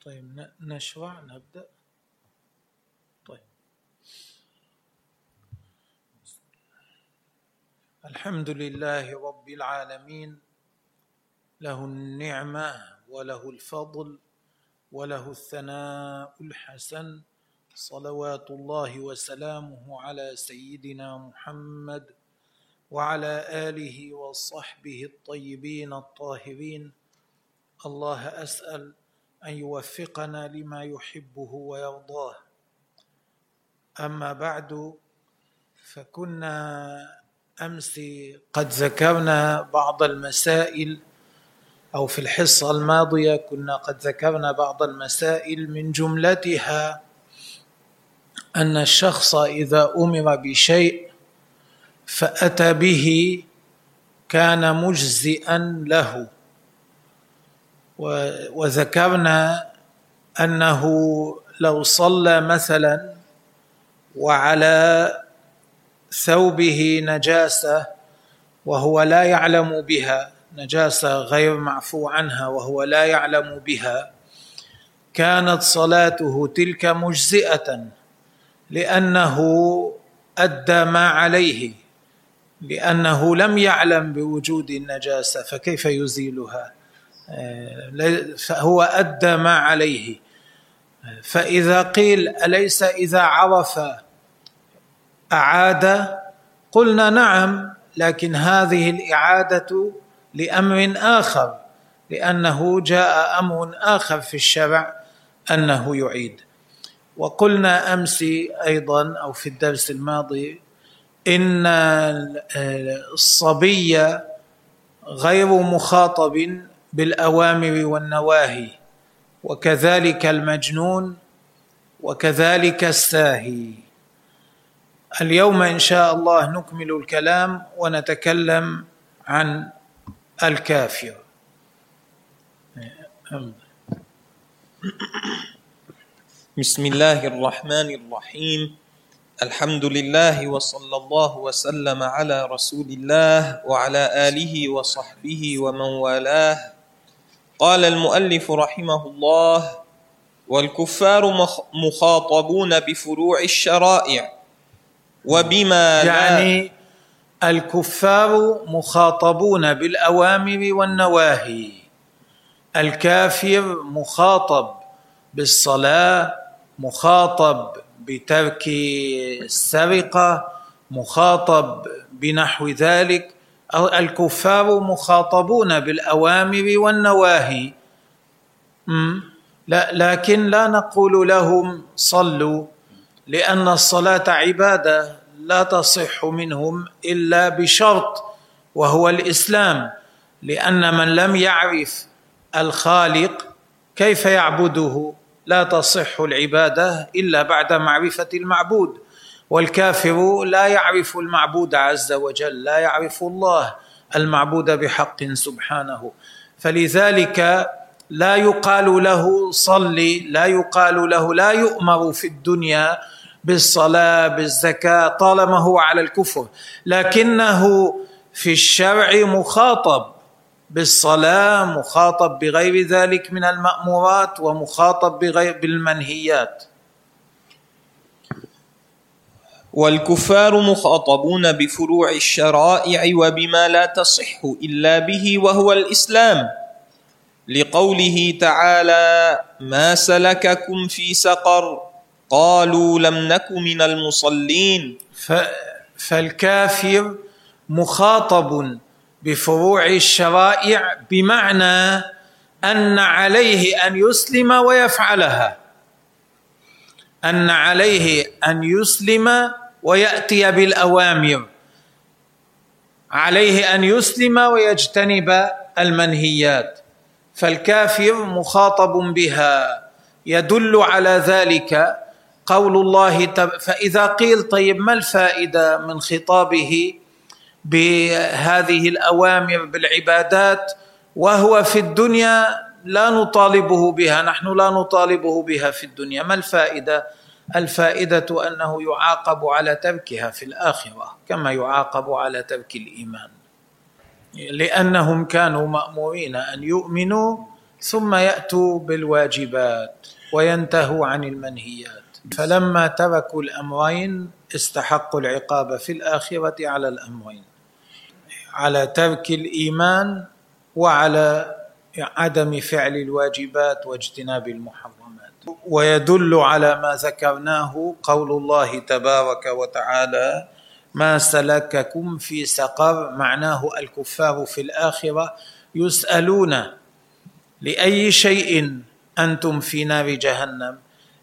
طيب نشرع نبدأ. طيب. الحمد لله رب العالمين له النعمة وله الفضل وله الثناء الحسن صلوات الله وسلامه على سيدنا محمد وعلى آله وصحبه الطيبين الطاهرين. الله أسأل أن يوفقنا لما يحبه ويرضاه. أما بعد فكنا أمس قد ذكرنا بعض المسائل أو في الحصة الماضية كنا قد ذكرنا بعض المسائل من جملتها أن الشخص إذا أمر بشيء فأتى به كان مجزئا له. وذكرنا أنه لو صلى مثلا وعلى ثوبه نجاسة وهو لا يعلم بها نجاسة غير معفو عنها وهو لا يعلم بها كانت صلاته تلك مجزئة لأنه أدى ما عليه لأنه لم يعلم بوجود النجاسة فكيف يزيلها؟ فهو أدى ما عليه. فإذا قيل أليس إذا عرف أعاد؟ قلنا نعم لكن هذه الإعادة لأمر آخر لأنه جاء أمر آخر في الشرع أنه يعيد. وقلنا أمس أيضا أو في الدرس الماضي إن الصبي غير مخاطب بالأوامر والنواهي وكذلك المجنون وكذلك الساهي. اليوم إن شاء الله نكمل الكلام ونتكلم عن الكافر. بسم الله الرحمن الرحيم. الحمد لله وصلى الله وسلم على رسول الله وعلى آله وصحبه ومن والاه. قال المؤلف رحمه الله والكفار مخاطبون بفروع الشرائع وبما يعني الكفار مخاطبون بالأوامر والنواهي الكافر مخاطب بالصلاة مخاطب بترك السرقة مخاطب بنحو ذلك الكفار مخاطبون بالأوامر والنواهي. لا لكن لا نقول لهم صلوا لأن الصلاة عبادة لا تصح منهم إلا بشرط وهو الإسلام. لأن من لم يعرف الخالق كيف يعبده؟ لا تصح العبادة إلا بعد معرفة المعبود. والكافر لا يعرف المعبود عز وجل لا يعرف الله المعبود بحق سبحانه. فلذلك لا يقال له صلي لا يقال له لا يؤمر في الدنيا بالصلاة بالزكاة طالما هو على الكفر. لكنه في الشرع مخاطب بالصلاة مخاطب بغير ذلك من المأمورات ومخاطب بغير بالمنهيات. والكفار مخاطبون بفروع الشرائع وبما لا تصح إلا به وهو الإسلام. لقوله تعالى ما سلككم في سقر؟ قالوا لم نك من المصلين. فالكافر مخاطب بفروع الشرائع بمعنى أن عليه أن يسلم ويفعلها. أن عليه أن يسلم ويأتي بالأوامر. عليه أن يسلم ويجتنب المنهيات. فالكافر مخاطب بها. يدل على ذلك قول الله فإذا قيل طيب ما الفائدة من خطابه بهذه الأوامر بالعبادات؟ وهو في الدنيا لا نطالبه بها. نحن لا نطالبه بها في الدنيا. ما الفائدة؟ الفائدة أنه يعاقب على تركها في الآخرة كما يعاقب على ترك الإيمان. لأنهم كانوا مأمورين أن يؤمنوا ثم يأتوا بالواجبات وينتهوا عن المنهيات. فلما تركوا الأمرين استحقوا العقاب في الآخرة على الأمرين على ترك الإيمان وعلى عدم فعل الواجبات واجتناب المحرمات ويدل على ما ذكرناه قول الله تبارك وتعالى ما سلككم في سقر معناه الكفار في الآخرة يسألون لأي شيء أنتم في نار جهنم؟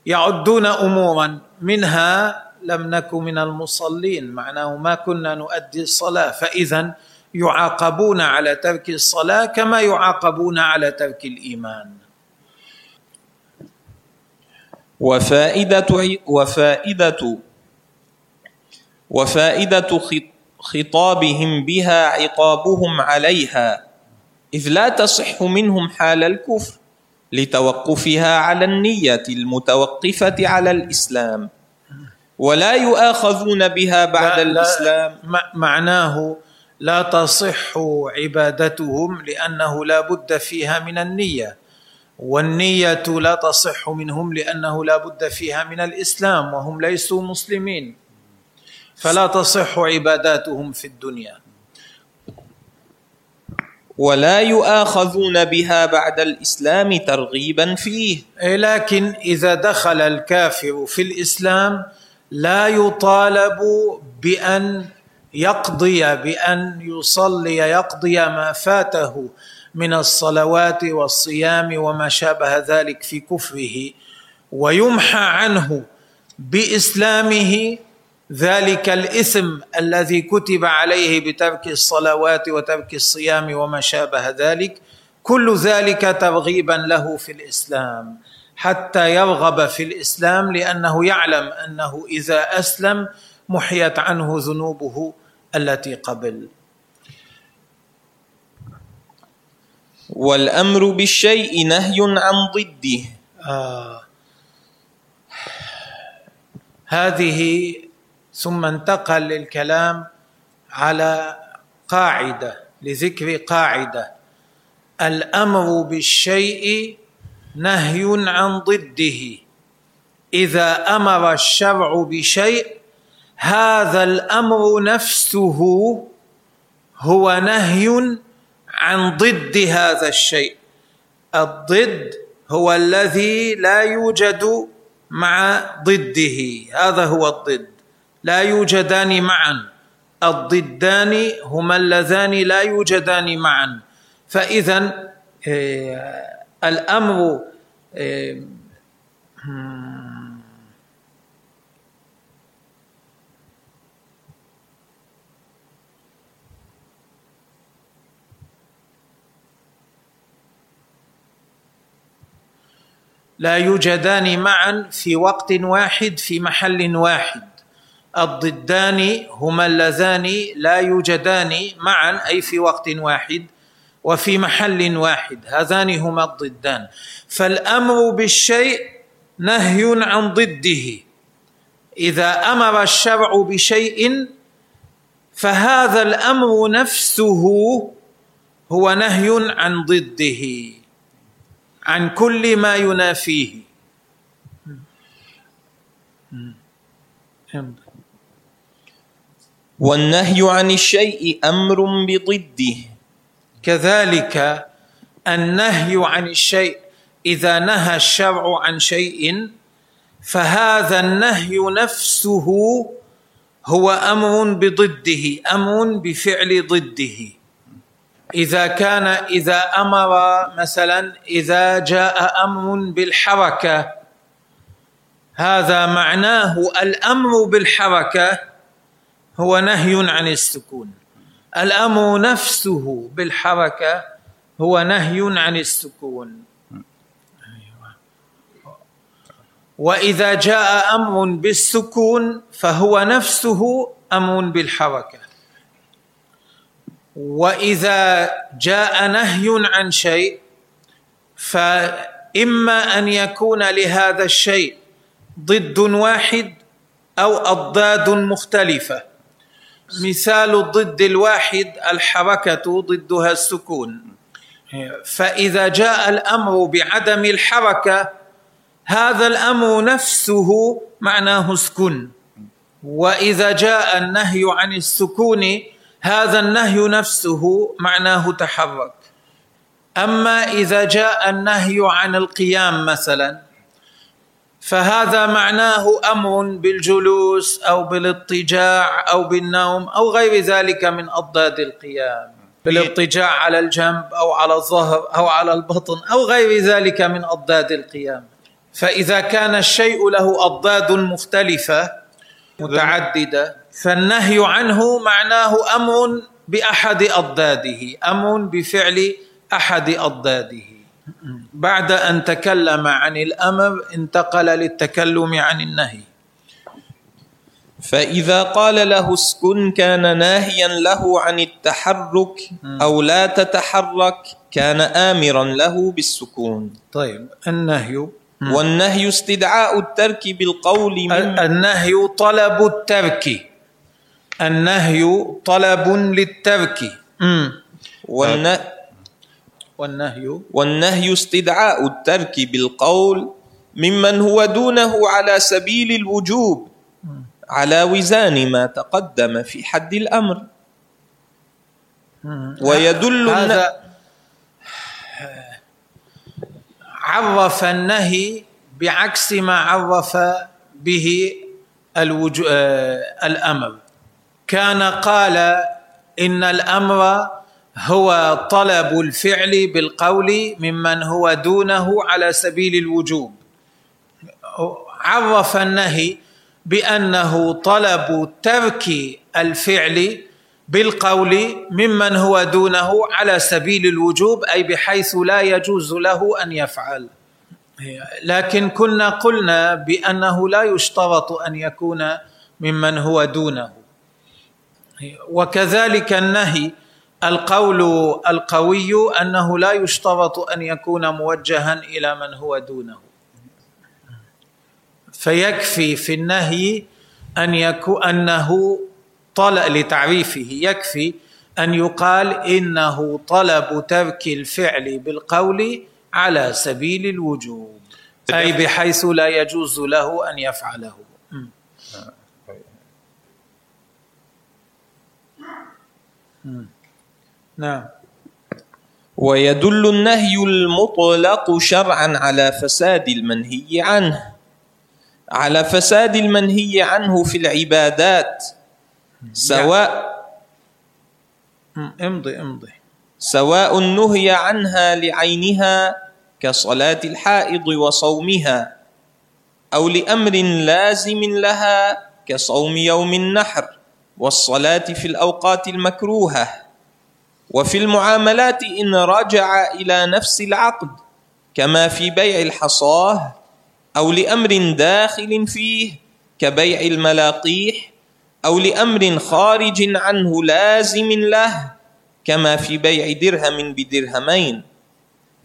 يعدون أمورا منها لم نكن من المصلين معناه ما كنا نؤدي الصلاة فإذا يعاقبون على ترك الصلاة كما يعاقبون على ترك الإيمان. وفائدة وفائدة وفائدة خطابهم بها عقابهم عليها. إذ لا تصح منهم حال الكفر لتوقفها على النية المتوقفة على الإسلام. ولا يؤاخذون بها بعد لا الإسلام. لا معناه لا تصح عبادتهم لأنه لا بد فيها من النية. والنية لا تصح منهم لأنه لا بد فيها من الإسلام وهم ليسوا مسلمين. فلا تصح عباداتهم في الدنيا. ولا يؤاخذون بها بعد الإسلام ترغيبا فيه. إيه، لكن إذا دخل الكافر في الإسلام لا يطالب بأن يقضي بأن يصلي يقضي ما فاته. من الصلوات والصيام وما شابه ذلك في كفره ويمحى عنه بإسلامه ذلك الإثم الذي كتب عليه بترك الصلوات وترك الصيام وما شابه ذلك كل ذلك ترغيبا له في الإسلام حتى يرغب في الإسلام لأنه يعلم أنه إذا أسلم محيت عنه ذنوبه التي قبل. والأمر بالشيء نهي عن ضده. آه. هذه ثم انتقل للكلام على قاعدة لذكر قاعدة. الأمر بالشيء نهي عن ضده. إذا أمر الشرع بشيء هذا الأمر نفسه هو نهي عن ضد هذا الشيء. الضد هو الذي لا يوجد مع ضده. هذا هو الضد. لا يوجدان معا. الضدان هما اللذان لا يوجدان معا. فاذا آه، الأمر لا يوجدان معا في وقت واحد في محل واحد. الضدان هما اللذان لا يوجدان معا أي في وقت واحد وفي محل واحد. هذان هما الضدان. فالأمر بالشيء نهي عن ضده. إذا أمر الشرع بشيء فهذا الأمر نفسه هو نهي عن ضده. عن كل ما ينافيه. والنهي عن الشيء أمر بضده. كذلك النهي عن الشيء إذا نهى الشرع عن شيء فهذا النهي نفسه هو أمر بضده أمر بفعل ضده. إذا كان إذا أمر مثلا إذا جاء أمر بالحركة هذا معناه الأمر بالحركة هو نهي عن السكون. الأمر نفسه بالحركة هو نهي عن السكون. وإذا جاء أمر بالسكون فهو نفسه أمر بالحركة. وإذا جاء نهي عن شيء فإما أن يكون لهذا الشيء ضد واحد أو أضداد مختلفة. مثال الضد الواحد الحركة ضدها السكون. فإذا جاء الأمر بعدم الحركة هذا الأمر نفسه معناه اسكن وإذا جاء النهي عن السكون هذا النهي نفسه معناه تحرك. أما إذا جاء النهي عن القيام مثلا فهذا معناه أمر بالجلوس أو بالاضطجاع أو بالنوم أو غير ذلك من أضداد القيام. بالاضطجاع على الجنب أو على الظهر أو على البطن أو غير ذلك من أضداد القيام. فإذا كان الشيء له أضداد مختلفة متعددة فالنهي عنه معناه أمر بأحد أضداده أمر بفعل أحد أضداده. بعد أن تكلم عن الأمر انتقل للتكلم عن النهي. فإذا قال له اسكن كان ناهيا له عن التحرك أو لا تتحرك كان آمرا له بالسكون. طيب النهي. والنهي استدعاء الترك بالقول من النهي طلب الترك. النهي طلب للترك. والن... والنهي. والنهي استدعاء الترك بالقول ممن هو دونه على سبيل الوجوب على وزان ما تقدم في حد الأمر. ويدل هذا عرف النهي بعكس ما عرف به الوجو... الأمر. كان قال إن الأمر هو طلب الفعل بالقول ممن هو دونه على سبيل الوجوب. عرف النهي بأنه طلب ترك الفعل بالقول ممن هو دونه على سبيل الوجوب أي بحيث لا يجوز له أن يفعل. لكن كنا قلنا بأنه لا يشترط أن يكون ممن هو دونه. وكذلك النهي القول القوي أنه لا يشترط أن يكون موجها إلى من هو دونه. فيكفي في النهي أن يكون أنه طلب لتعريفه يكفي أن يقال إنه طلب ترك الفعل بالقول على سبيل الوجوب أي بحيث لا يجوز له أن يفعله. نعم. ويدل النهي المطلق شرعا على فساد المنهي عنه. على فساد المنهي عنه في العبادات سواء امضي امضي. سواء نهي عنها لعينها كصلاة الحائض وصومها أو لأمر لازم لها كصوم يوم النحر. والصلاة في الأوقات المكروهة وفي المعاملات إن رجع إلى نفس العقد كما في بيع الحصاه أو لأمر داخل فيه كبيع الملاقيح أو لأمر خارج عنه لازم له كما في بيع درهم بدرهمين.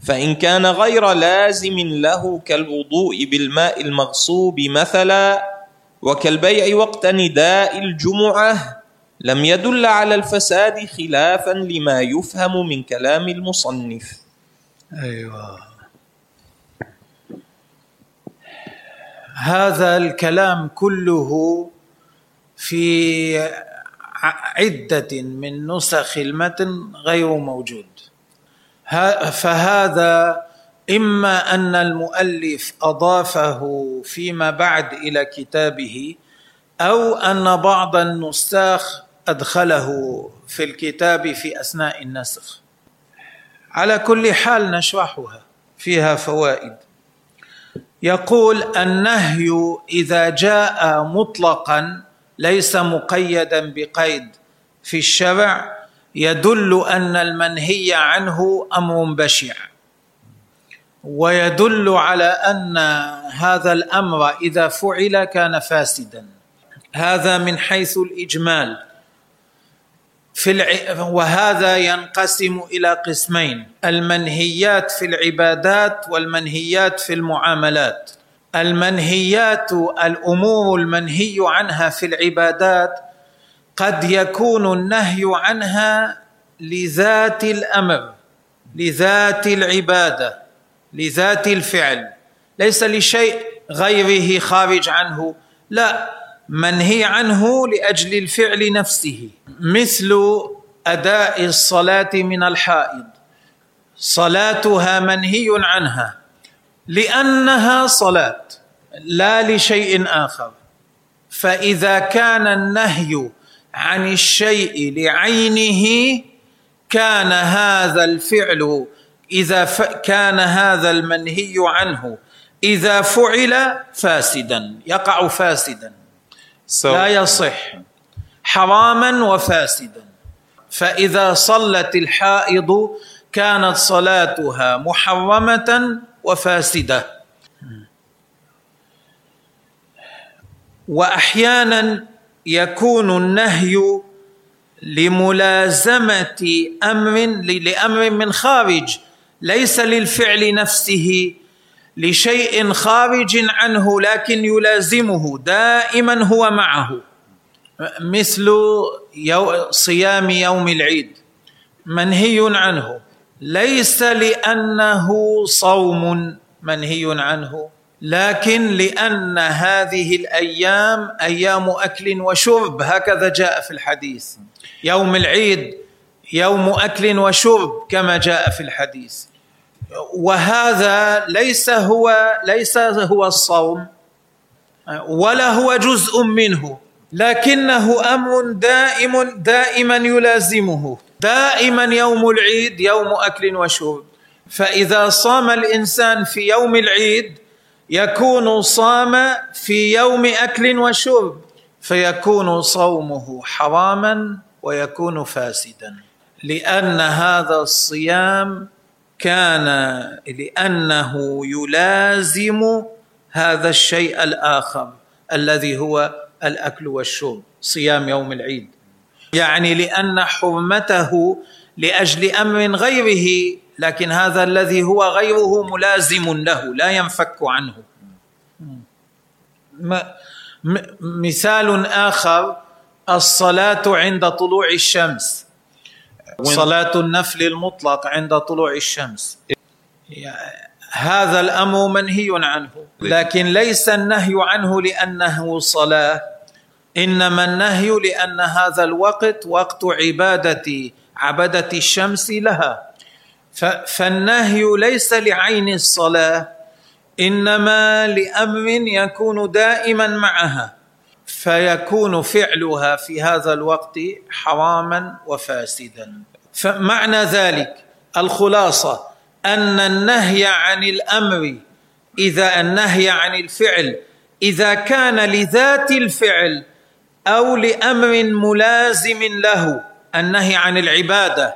فإن كان غير لازم له كالوضوء بالماء المغصوب مثلا وكالبيع وقت نداء الجمعة لم يدل على الفساد خلافا لما يفهم من كلام المصنف. أيوه. هذا الكلام كله في عدة من نسخ المتن غير موجود. فهذا إما أن المؤلف أضافه فيما بعد إلى كتابه أو أن بعض النساخ أدخله في الكتاب في أثناء النسخ. على كل حال نشرحها فيها فوائد. يقول النهي إذا جاء مطلقا ليس مقيدا بقيد في الشرع يدل أن المنهي عنه أمر بشع ويدل على أن هذا الأمر إذا فعل كان فاسدا. هذا من حيث الإجمال. في الع... وهذا ينقسم إلى قسمين المنهيات في العبادات والمنهيات في المعاملات. المنهيات الأمور المنهي عنها في العبادات قد يكون النهي عنها لذات الأمر لذات العبادة. لذات الفعل. ليس لشيء غيره خارج عنه. لا منهي عنه لأجل الفعل نفسه. مثل أداء الصلاة من الحائض. صلاتها منهي عنها. لأنها صلاة لا لشيء آخر. فإذا كان النهي عن الشيء لعينه كان هذا الفعل إذا كان هذا المنهي عنه. إذا فعل فاسدا يقع فاسدا. So, لا يصح. حراما وفاسدا. فإذا صلت الحائض كانت صلاتها محرمة وفاسدة. واحيانا يكون النهي لملازمة أمر لأمر من خارج. ليس للفعل نفسه لشيء خارج عنه لكن يلازمه دائما هو معه. مثل صيام يوم العيد منهي عنه. ليس لأنه صوم منهي عنه لكن لأن هذه الأيام أيام أكل وشرب. هكذا جاء في الحديث. يوم العيد يوم أكل وشرب كما جاء في الحديث. وهذا ليس هو ليس هو الصوم ولا هو جزء منه لكنه أمر دائم دائما يلازمه دائما يوم العيد يوم أكل وشرب. فإذا صام الإنسان في يوم العيد يكون صام في يوم أكل وشرب فيكون صومه حراما ويكون فاسدا لأن هذا الصيام كان لأنه يلازم هذا الشيء الآخر الذي هو الأكل والشرب صيام يوم العيد. يعني لأن حرمته لأجل أمر غيره لكن هذا الذي هو غيره ملازم له لا ينفك عنه. مثال آخر الصلاة عند طلوع الشمس. صلاة النفل المطلق عند طلوع الشمس. هذا الأمر منهي عنه. لكن ليس النهي عنه لأنه صلاة. إنما النهي لأن هذا الوقت وقت عباده عبده الشمس لها. فالنهي ليس لعين الصلاة إنما لأمر يكون دائما معها. فيكون فعلها في هذا الوقت حراما وفاسدا. فمعنى ذلك الخلاصة أن النهي عن الأمر إذا النهي عن الفعل إذا كان لذات الفعل أو لأمر ملازم له النهي عن العبادة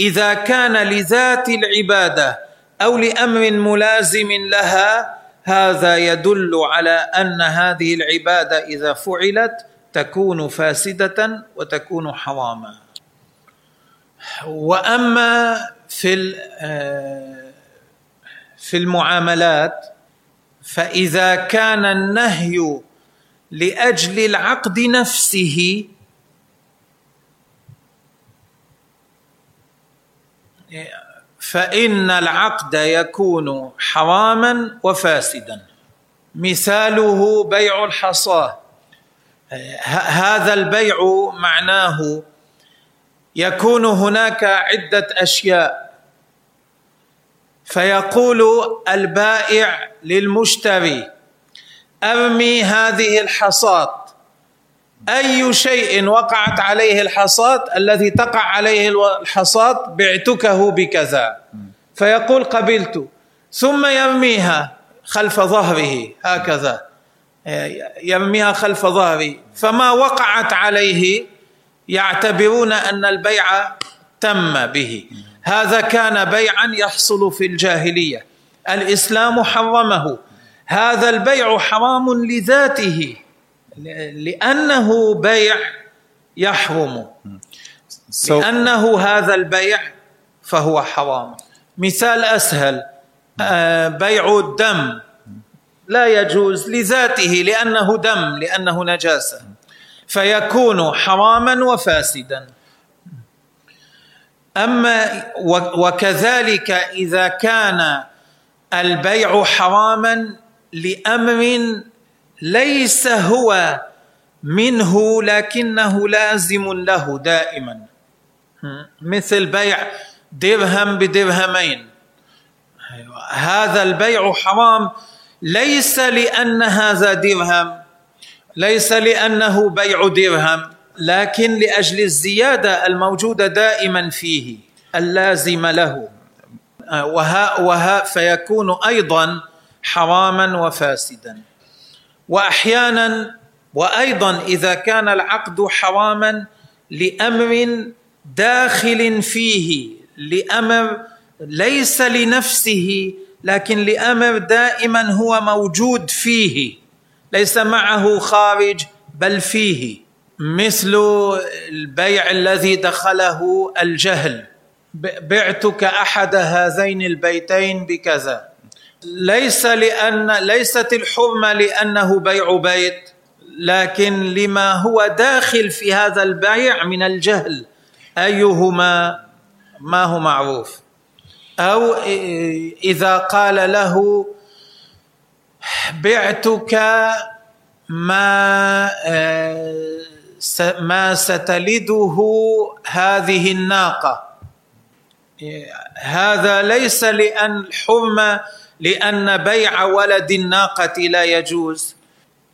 إذا كان لذات العبادة أو لأمر ملازم لها هذا يدل على أن هذه العبادة إذا فعلت تكون فاسدة وتكون حراما وأما في في المعاملات فإذا كان النهي لأجل العقد نفسه فإن العقد يكون حراما وفاسدا. مثاله بيع الحصاة. هذا البيع معناه يكون هناك عدة أشياء. فيقول البائع للمشتري أرمي هذه الحصاة. أي شيء وقعت عليه الحصاه الذي تقع عليه الحصاه بعتكه بكذا. فيقول قبلت. ثم يرميها خلف ظهره هكذا. يرميها خلف ظهره فما وقعت عليه يعتبرون أن البيع تم به. هذا كان بيعا يحصل في الجاهلية. الإسلام حرمه. هذا البيع حرام لذاته. لأنه بيع يحرم. لأنه هذا البيع فهو حرام. مثال أسهل. آه، بيع الدم. لا يجوز لذاته لأنه دم لأنه نجاسة. فيكون حراما وفاسدا. أما وكذلك إذا كان البيع حراما لأمر ليس هو منه لكنه لازم له دائما. مثل بيع درهم بدرهمين. هذا البيع حرام. ليس لأن هذا درهم ليس لأنه بيع درهم لكن لأجل الزيادة الموجودة دائما فيه اللازمه له. وها وها فيكون أيضا حراما وفاسدا. وأحيانا وأيضا إذا كان العقد حراما لأمر داخل فيه لأمر ليس لنفسه لكن لأمر دائما هو موجود فيه ليس معه خارج بل فيه مثل البيع الذي دخله الجهل بعتك أحد هذين البيتين بكذا. ليس لأن ليست الحرمة لأنه بيع بيت لكن لما هو داخل في هذا البيع من الجهل أيهما؟ ما هو معروف. أو إذا قال له بعتك ما ما ستلده هذه الناقة. هذا ليس لأن الحرمة لأن بيع ولد الناقة لا يجوز.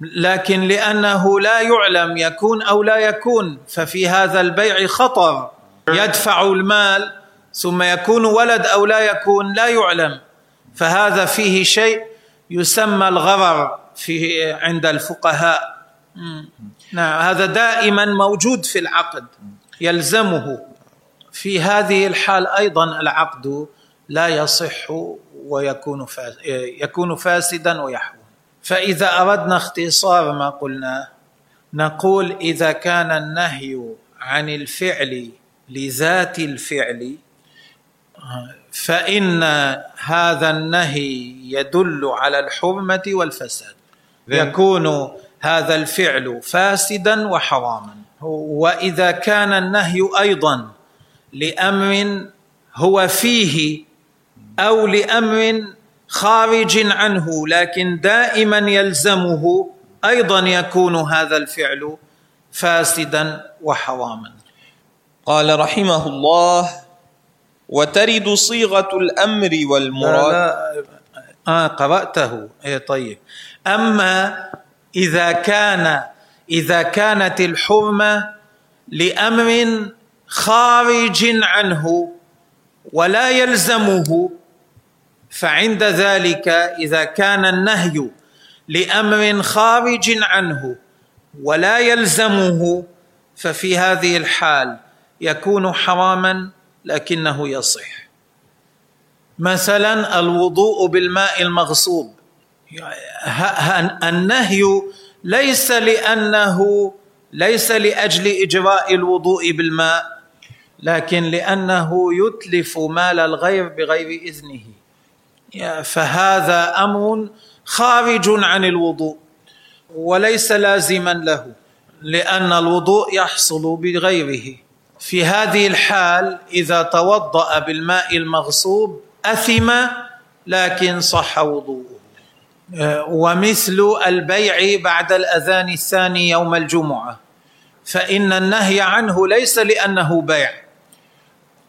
لكن لأنه لا يعلم يكون أو لا يكون ففي هذا البيع خطر يدفع المال ثم يكون ولد أو لا يكون لا يعلم. فهذا فيه شيء يسمى الغرر في عند الفقهاء. نعم هذا دائما موجود في العقد يلزمه. في هذه الحال أيضا العقد لا يصح ويكون يكون فاسدا ويحوم فإذا أردنا اختصار ما قلنا نقول إذا كان النهي عن الفعل لذات الفعل فإن هذا النهي يدل على الحرمة والفساد. يكون هذا الفعل فاسدا وحراما. وإذا كان النهي أيضا لأمر هو فيه أو لأمر خارج عنه لكن دائما يلزمه أيضا يكون هذا الفعل فاسدا وحراما قال رحمه الله وترد صيغة الأمر والمراد لا لا آه قرأته. إيه طيب. أما إذا كان إذا كانت الحرمة لأمر خارج عنه ولا يلزمه فعند ذلك إذا كان النهي لأمر خارج عنه ولا يلزمه ففي هذه الحال يكون حراما لكنه يصح. مثلا الوضوء بالماء المغصوب. النهي ليس لأنه ليس لأجل إجراء الوضوء بالماء لكن لأنه يتلف مال الغير بغير إذنه. فهذا أمر خارج عن الوضوء وليس لازما له لأن الوضوء يحصل بغيره. في هذه الحال إذا توضأ بالماء المغصوب أثم لكن صح وضوءه. ومثل البيع بعد الأذان الثاني يوم الجمعة فإن النهي عنه ليس لأنه بيع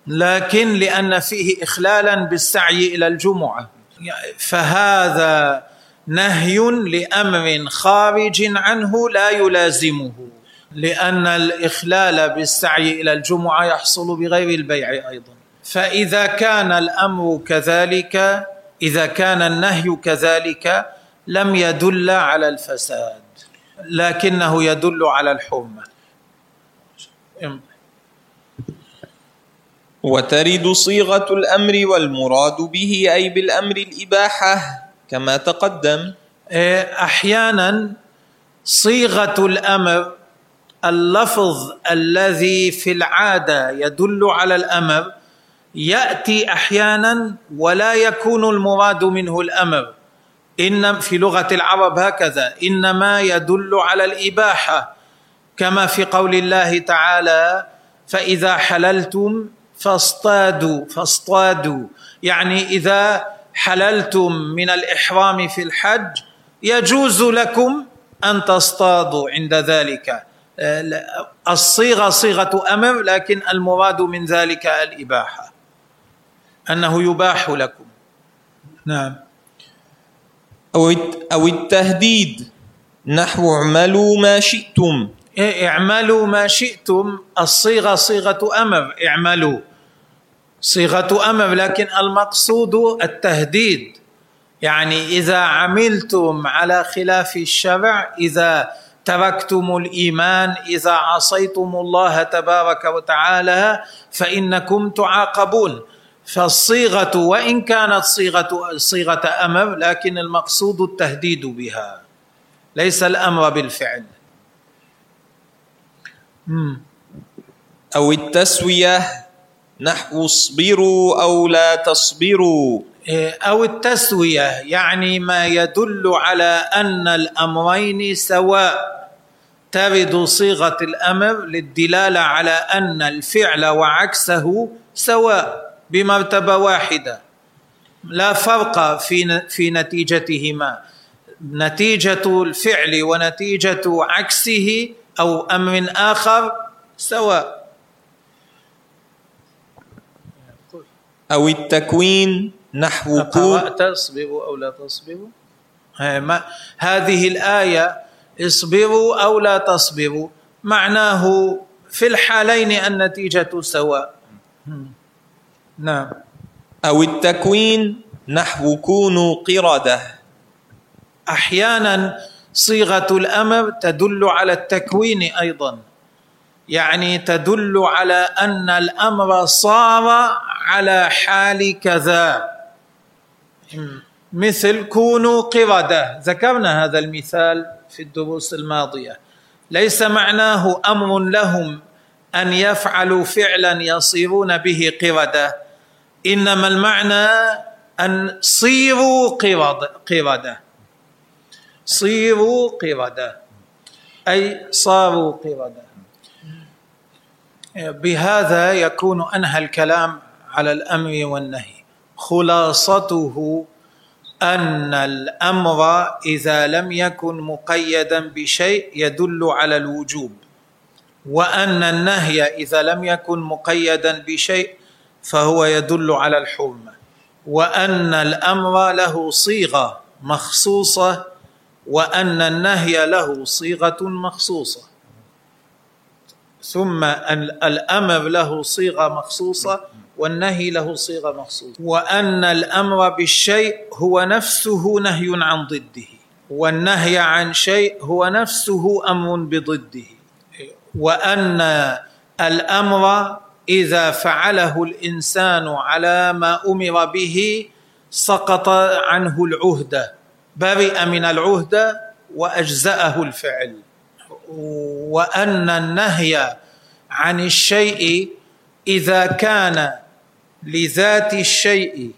لكن لأن فيه اخلالا بالسعي إلى الجمعة. فهذا نهي لأمر خارج عنه لا يلازمه لأن الإخلال بالسعي إلى الجمعة يحصل بغير البيع أيضا. فإذا كان الأمر كذلك إذا كان النهي كذلك لم يدل على الفساد لكنه يدل على الحرمة. وترد صيغة الأمر والمراد به أي بالأمر الإباحة كما تقدم. إيه، أحيانا صيغة الأمر اللفظ الذي في العادة يدل على الأمر يأتي أحيانا ولا يكون المراد منه الأمر. إن في لغة العرب هكذا إنما يدل على الإباحة كما في قول الله تعالى فإذا حللتم فاصطادوا فاصطادوا. يعني إذا حللتم من الإحرام في الحج يجوز لكم أن تصطادوا عند ذلك. الصيغة صيغة أمر لكن المراد من ذلك الإباحة. أنه يباح لكم. نعم. أو التهديد. نحو اعملوا ما شئتم. اعملوا ما شئتم الصيغة صيغة أمر اعملوا. صيغة أمر لكن المقصود التهديد. يعني إذا عملتم على خلاف الشرع إذا تركتم الإيمان إذا عصيتم الله تبارك وتعالى فإنكم تعاقبون. فالصيغة وإن كانت صيغة صيغة أمر لكن المقصود التهديد بها. ليس الأمر بالفعل. أو التسوية نحو اصبروا أو لا تصبروا. إيه، أو التسوية يعني ما يدل على أن الأمرين سواء. ترد صيغة الأمر للدلالة على أن الفعل وعكسه سواء بمرتبة واحدة. لا فرق في في نتيجتهما. نتيجة الفعل ونتيجة عكسه أو أمر آخر سواء. أو التكوين نحو قرأت تصبروا أو لا تصبروا هذه الآية اصبروا أو لا تصبروا معناه في الحالين النتيجة سواء. نعم. أو التكوين نحو كونوا قردة. أحيانا صيغة الأمر تدل على التكوين أيضا. يعني تدل على أن الأمر صار على حال كذا. مثل كونوا قردة. ذكرنا هذا المثال في الدروس الماضية. ليس معناه أمر لهم أن يفعلوا فعلا يصيرون به قردة. إنما المعنى أن صيروا قردة. صيروا قرده أي صاروا قرده بهذا يكون أنهى الكلام على الأمر والنهي. خلاصته أن الأمر إذا لم يكن مقيدا بشيء يدل على الوجوب وأن النهي إذا لم يكن مقيدا بشيء فهو يدل على الحرمة وأن الأمر له صيغة مخصوصة وأن النهي له صيغة مخصوصة. ثم الأمر له صيغة مخصوصة والنهي له صيغة مخصوصة. وأن الأمر بالشيء هو نفسه نهي عن ضده. والنهي عن شيء هو نفسه أمر بضده. وأن الأمر إذا فعله الإنسان على ما أمر به سقط عنه العهده برئ من العهده وأجزأه الفعل. وأن النهي عن الشيء إذا كان لذات الشيء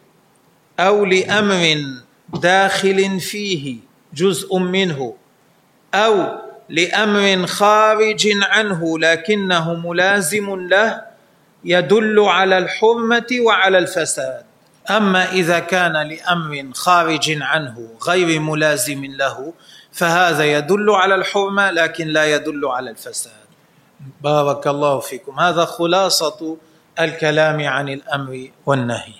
أو لأمر داخل فيه جزء منه أو لأمر خارج عنه لكنه ملازم له يدل على الحرمة وعلى الفساد. أما إذا كان لأمر خارج عنه غير ملازم له فهذا يدل على الحرمة لكن لا يدل على الفساد. بارك الله فيكم. هذا خلاصة الكلام عن الأمر والنهي.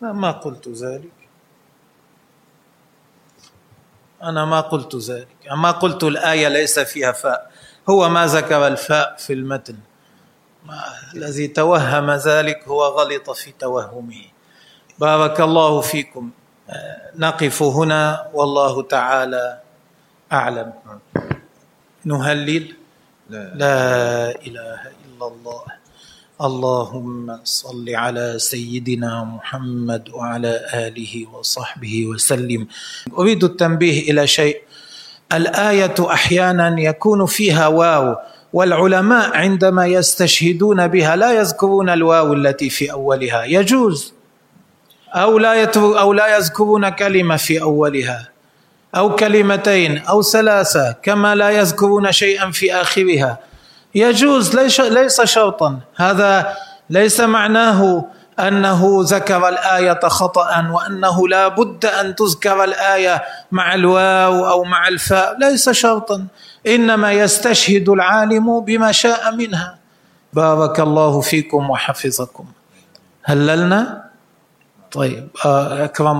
ما قلت ذلك؟ أنا ما قلت ذلك. ما قلت الآية ليس فيها فاء. هو ما ذكر الفاء في المتن. الذي توهم ذلك هو غلط في توهمه. بارك الله فيكم. نقف هنا والله تعالى أعلم. نهلل. لا, لا إله إلا الله. اللهم صل على سيدنا محمد وعلى آله وصحبه وسلم. أريد التنبيه إلى شيء. الآية أحيانا يكون فيها واو والعلماء عندما يستشهدون بها لا يذكرون الواو التي في أولها. يجوز. أو لا أو لا يذكرون كلمة في أولها. أو كلمتين أو ثلاثة كما لا يذكرون شيئا في آخرها. يجوز. ليس ليس شرطا. هذا ليس معناه أنه ذكر الآية خطا وأنه لا بد أن تذكر الآية مع الواو أو مع الفاء ليس شرطا إنما يستشهد العالم بما شاء منها. بارك الله فيكم وحفظكم. هللنا؟ طيب آه، أكرمكم.